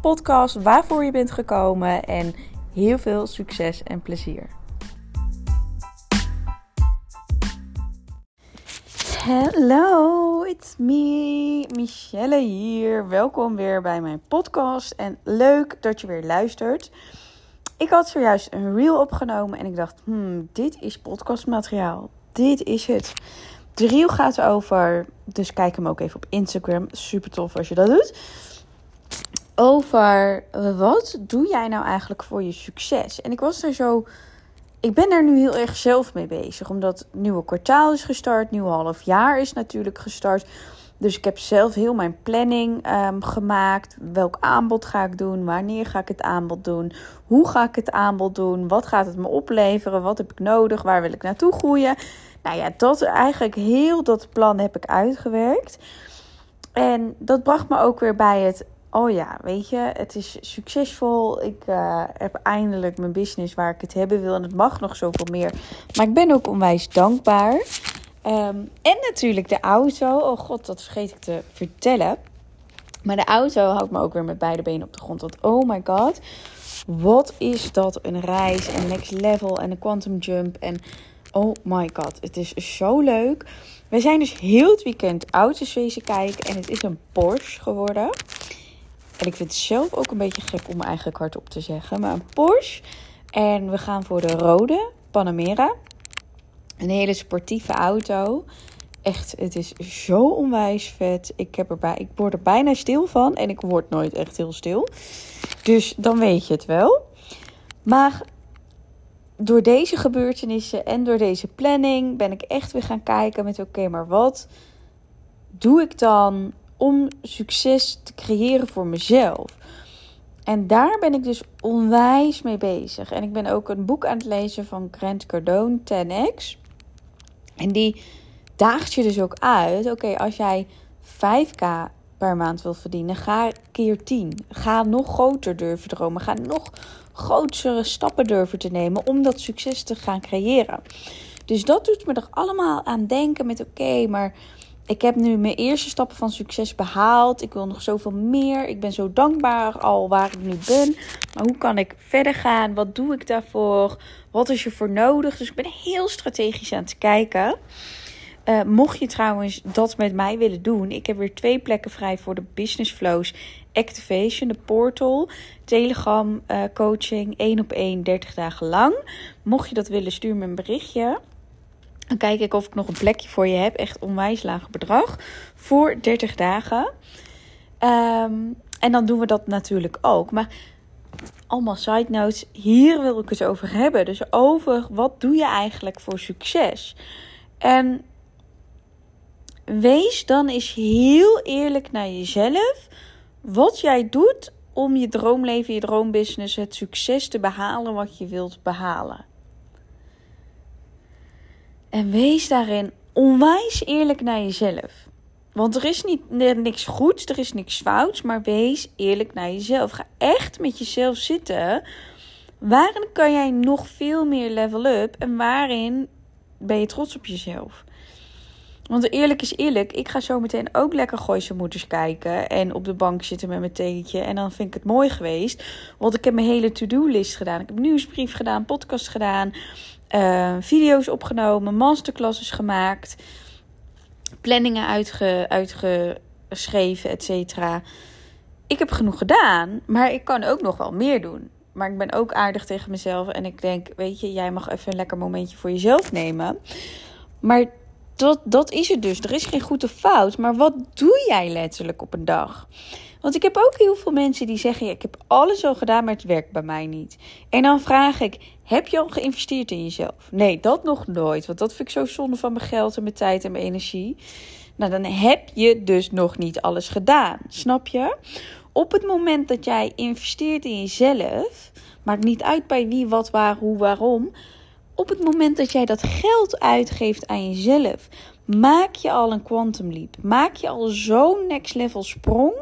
podcast waarvoor je bent gekomen en heel veel succes en plezier. Hallo, it's me, Michelle hier. Welkom weer bij mijn podcast en leuk dat je weer luistert. Ik had zojuist een reel opgenomen en ik dacht, hmm, dit is podcastmateriaal. Dit is het. De reel gaat over, dus kijk hem ook even op Instagram. Super tof als je dat doet over wat doe jij nou eigenlijk voor je succes? En ik was er zo. Ik ben daar nu heel erg zelf mee bezig. Omdat het nieuwe kwartaal is gestart. Nieuwe half jaar is natuurlijk gestart. Dus ik heb zelf heel mijn planning ehm, gemaakt. Welk aanbod ga ik doen? Wanneer ga ik het aanbod doen? Hoe ga ik het aanbod doen? Wat gaat het me opleveren? Wat heb ik nodig? Waar wil ik naartoe groeien? Nou ja, dat eigenlijk heel dat plan heb ik uitgewerkt. En dat bracht me ook weer bij het oh ja, weet je, het is succesvol. Ik uh, heb eindelijk mijn business waar ik het hebben wil. En het mag nog zoveel meer. Maar ik ben ook onwijs dankbaar. Um, en natuurlijk de auto. Oh god, dat vergeet ik te vertellen. Maar de auto houdt me ook weer met beide benen op de grond. Want oh my god, wat is dat een reis. En next level en een quantum jump. En oh my god, het is zo leuk. We zijn dus heel het weekend auto's wezen kijken. En het is een Porsche geworden. En ik vind het zelf ook een beetje gek om eigenlijk hardop te zeggen. Maar een Porsche. En we gaan voor de rode Panamera. Een hele sportieve auto. Echt, het is zo onwijs vet. Ik, heb erbij, ik word er bijna stil van. En ik word nooit echt heel stil. Dus dan weet je het wel. Maar door deze gebeurtenissen en door deze planning ben ik echt weer gaan kijken met oké, maar wat doe ik dan om succes te creëren voor mezelf. En daar ben ik dus onwijs mee bezig. En ik ben ook een boek aan het lezen van Grant Cardone, 10x. En die daagt je dus ook uit. Oké, als jij 5k per maand wil verdienen, ga keer 10. Ga nog groter durven dromen. Ga nog grotere stappen durven te nemen om dat succes te gaan creëren. Dus dat doet me er allemaal aan denken met oké, maar ik heb nu mijn eerste stappen van succes behaald. Ik wil nog zoveel meer. Ik ben zo dankbaar al waar ik nu ben. Maar hoe kan ik verder gaan? Wat doe ik daarvoor? Wat is er voor nodig? Dus ik ben heel strategisch aan het kijken. Uh, mocht je trouwens dat met mij willen doen, ik heb weer twee plekken vrij voor de Business Flows Activation, de portal, Telegram uh, coaching, 1 op 1, 30 dagen lang. Mocht je dat willen, stuur me een berichtje. Dan kijk ik of ik nog een plekje voor je heb. Echt onwijs laag bedrag. Voor 30 dagen. Ehm, en dan doen we dat natuurlijk ook. Maar allemaal side notes. Hier wil ik het over hebben. Dus over wat doe je eigenlijk voor succes? En wees dan eens heel eerlijk naar jezelf. Wat jij doet om je droomleven, je droombusiness, het succes te behalen wat je wilt behalen. En wees daarin onwijs eerlijk naar jezelf. Want er is niet, niks goeds, er is niks fouts, maar wees eerlijk naar jezelf. Ga echt met jezelf zitten. Waarin kan jij nog veel meer level up en waarin ben je trots op jezelf? Want eerlijk is eerlijk, ik ga zo meteen ook lekker Gooise Moeders kijken. En op de bank zitten met mijn theetje. En dan vind ik het mooi geweest. Want ik heb mijn hele to-do-list gedaan. Ik heb nieuwsbrief gedaan, podcast gedaan. Uh, video's opgenomen, masterclasses gemaakt. Planningen uitge, uitgeschreven, et cetera. Ik heb genoeg gedaan, maar ik kan ook nog wel meer doen. Maar ik ben ook aardig tegen mezelf. En ik denk, weet je, jij mag even een lekker momentje voor jezelf nemen. Maar dat, dat is het dus. Er is geen goede fout. Maar wat doe jij letterlijk op een dag? Want ik heb ook heel veel mensen die zeggen: ja, Ik heb alles al gedaan, maar het werkt bij mij niet. En dan vraag ik: Heb je al geïnvesteerd in jezelf? Nee, dat nog nooit. Want dat vind ik zo zonde van mijn geld en mijn tijd en mijn energie. Nou, dan heb je dus nog niet alles gedaan. Snap je? Op het moment dat jij investeert in jezelf, maakt niet uit bij wie, wat, waar, hoe, waarom. Op het moment dat jij dat geld uitgeeft aan jezelf, maak je al een quantum leap. Maak je al zo'n next level sprong,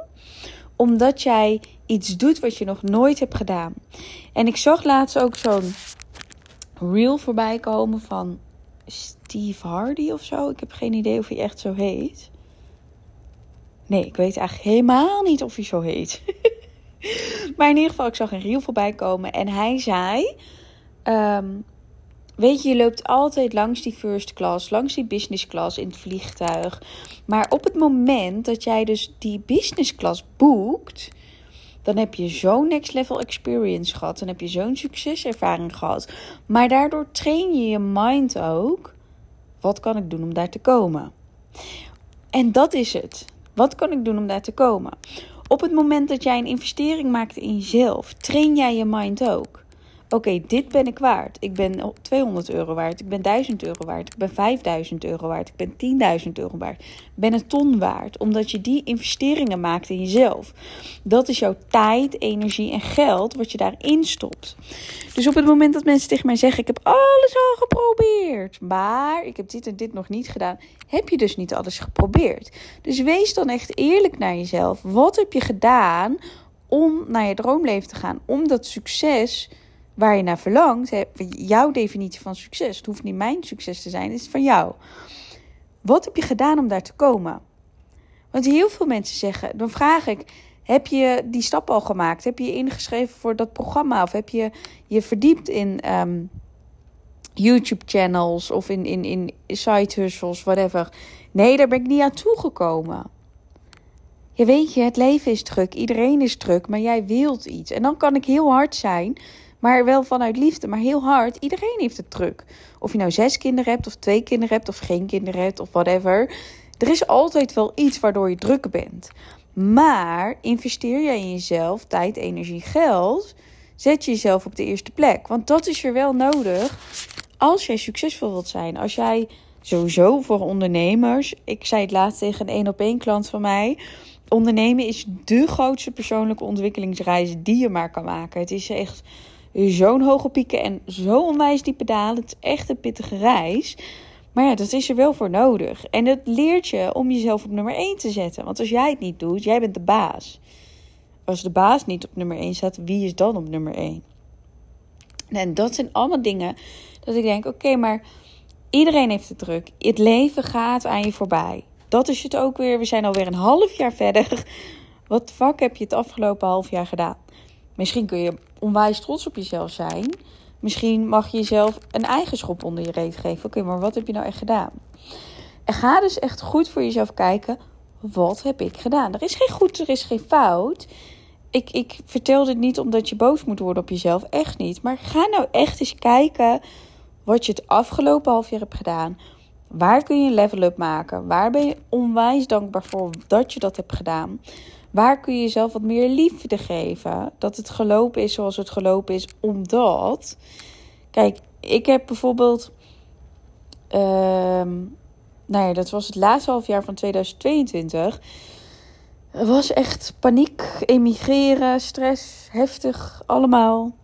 omdat jij iets doet wat je nog nooit hebt gedaan. En ik zag laatst ook zo'n reel voorbij komen van Steve Hardy of zo. Ik heb geen idee of hij echt zo heet. Nee, ik weet eigenlijk helemaal niet of hij zo heet. maar in ieder geval, ik zag een reel voorbij komen en hij zei: ehm, Weet je, je loopt altijd langs die first class, langs die business class in het vliegtuig. Maar op het moment dat jij dus die business class boekt, dan heb je zo'n next level experience gehad. Dan heb je zo'n succeservaring gehad. Maar daardoor train je je mind ook. Wat kan ik doen om daar te komen? En dat is het. Wat kan ik doen om daar te komen? Op het moment dat jij een investering maakt in jezelf, train jij je mind ook. Oké, dit ben ik waard. Ik ben 200 euro waard. Ik ben 1000 euro waard. Ik ben 5000 euro waard. Ik ben 10.000 euro waard. Ik ben een ton waard. Omdat je die investeringen maakt in jezelf. Dat is jouw tijd, energie en geld wat je daarin stopt. Dus op het moment dat mensen tegen mij zeggen: Ik heb alles al geprobeerd. Maar ik heb dit en dit nog niet gedaan. Heb je dus niet alles geprobeerd. Dus wees dan echt eerlijk naar jezelf. Wat heb je gedaan om naar je droomleven te gaan? Om dat succes waar je naar verlangt, jouw definitie van succes. Het hoeft niet mijn succes te zijn, het is van jou. Wat heb je gedaan om daar te komen? Want heel veel mensen zeggen, dan vraag ik, heb je die stap al gemaakt? Heb je je ingeschreven voor dat programma? Of heb je je verdiept in ehm, YouTube-channels of in, in, in side whatever? Nee, daar ben ik niet aan toegekomen. Je weet je, het leven is druk, iedereen is druk, maar jij wilt iets. En dan kan ik heel hard zijn maar wel vanuit liefde, maar heel hard. Iedereen heeft het druk. Of je nou zes kinderen hebt, of twee kinderen hebt, of geen kinderen hebt, of whatever. Er is altijd wel iets waardoor je druk bent. Maar investeer jij in jezelf, tijd, energie, geld, zet je jezelf op de eerste plek. Want dat is er wel nodig als jij succesvol wilt zijn. Als jij sowieso voor ondernemers, ik zei het laatst tegen een één op één klant van mij. Ondernemen is de grootste persoonlijke ontwikkelingsreis die je maar kan maken. Het is echt zo'n hoge pieken en zo onwijs diepe dalen. Het is echt een pittige reis. Maar ja, dat is er wel voor nodig. En dat leert je om jezelf op nummer 1 te zetten. Want als jij het niet doet, jij bent de baas. Als de baas niet op nummer 1 staat, wie is dan op nummer 1? En dat zijn allemaal dingen dat ik denk: oké, maar iedereen heeft het druk. Het leven gaat aan je voorbij. Dat is het ook weer. We zijn alweer een half jaar verder. Wat fuck heb je het afgelopen half jaar gedaan? Misschien kun je onwijs trots op jezelf zijn. Misschien mag je jezelf een eigen schop onder je reet geven. Oké, maar wat heb je nou echt gedaan? En ga dus echt goed voor jezelf kijken. Wat heb ik gedaan? Er is geen goed, er is geen fout. Ik, ik vertel dit niet omdat je boos moet worden op jezelf. Echt niet. Maar ga nou echt eens kijken wat je het afgelopen half jaar hebt gedaan. Waar kun je een level up maken? Waar ben je onwijs dankbaar voor dat je dat hebt gedaan? Waar kun je jezelf wat meer liefde geven? Dat het gelopen is zoals het gelopen is, omdat. Kijk, ik heb bijvoorbeeld. Um, nou ja, dat was het laatste half jaar van 2022. Het was echt paniek, emigreren, stress, heftig, allemaal.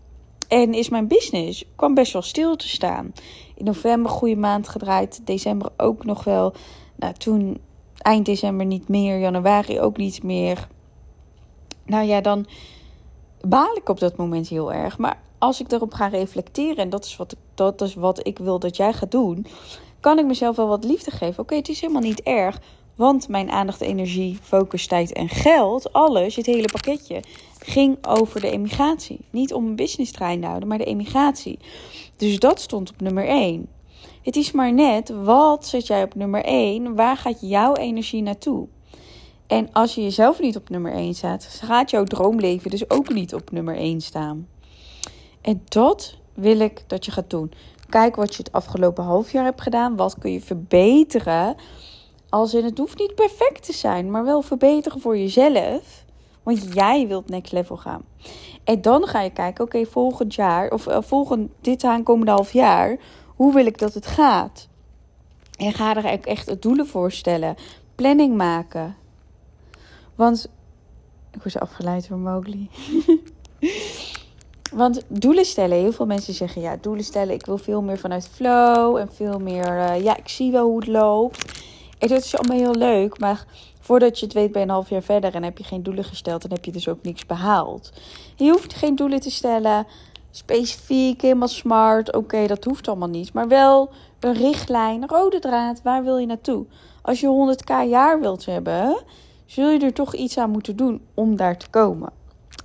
En is mijn business kwam best wel stil te staan. In november goede maand gedraaid, december ook nog wel. Nou, toen eind december niet meer, januari ook niet meer. Nou ja, dan baal ik op dat moment heel erg. Maar als ik erop ga reflecteren, en dat is wat ik, dat is wat ik wil dat jij gaat doen, kan ik mezelf wel wat liefde geven. Oké, het is helemaal niet erg. Want mijn aandacht, energie, focus, tijd en geld, alles, het hele pakketje, ging over de emigratie. Niet om een business trein te houden, maar de emigratie. Dus dat stond op nummer 1. Het is maar net, wat zet jij op nummer 1? Waar gaat jouw energie naartoe? En als je jezelf niet op nummer 1 zet, gaat jouw droomleven dus ook niet op nummer 1 staan. En dat wil ik dat je gaat doen. Kijk wat je het afgelopen half jaar hebt gedaan. Wat kun je verbeteren? Als in het hoeft niet perfect te zijn, maar wel verbeteren voor jezelf. Want jij wilt next level gaan. En dan ga je kijken, oké, volgend jaar of uh, volgend dit aankomende half jaar, hoe wil ik dat het gaat? En ga er echt doelen voor stellen. Planning maken. Want Ik word afgeleid door Mowgli. Want doelen stellen, heel veel mensen zeggen ja, doelen stellen, ik wil veel meer vanuit flow en veel meer, uh, ja, ik zie wel hoe het loopt. En dat is allemaal heel leuk, maar voordat je het weet ben je een half jaar verder en heb je geen doelen gesteld en heb je dus ook niks behaald. Je hoeft geen doelen te stellen, specifiek, helemaal smart, oké, dat hoeft allemaal niet. Maar wel een richtlijn, rode draad, waar wil je naartoe? Als je 100k jaar wilt hebben, zul je er toch iets aan moeten doen om daar te komen.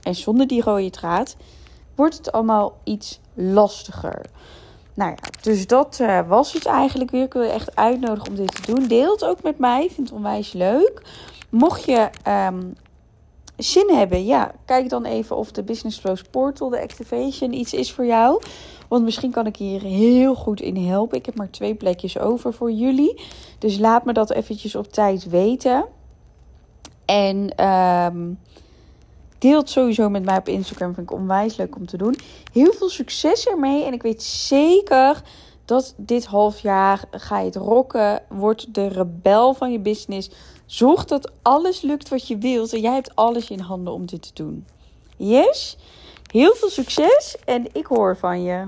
En zonder die rode draad wordt het allemaal iets lastiger. Nou ja, dus dat uh, was het eigenlijk weer. Ik wil je echt uitnodigen om dit te doen. Deel het ook met mij. Ik vind het onwijs leuk. Mocht je um, zin hebben, ja, kijk dan even of de Business Flows Portal, de Activation, iets is voor jou. Want misschien kan ik hier heel goed in helpen. Ik heb maar twee plekjes over voor jullie. Dus laat me dat eventjes op tijd weten. En um, Deel het sowieso met mij op Instagram. Vind ik onwijs leuk om te doen. Heel veel succes ermee. En ik weet zeker dat dit half jaar ga je het rocken. Word de rebel van je business. Zorg dat alles lukt wat je wilt. En jij hebt alles in handen om dit te doen. Yes? Heel veel succes en ik hoor van je.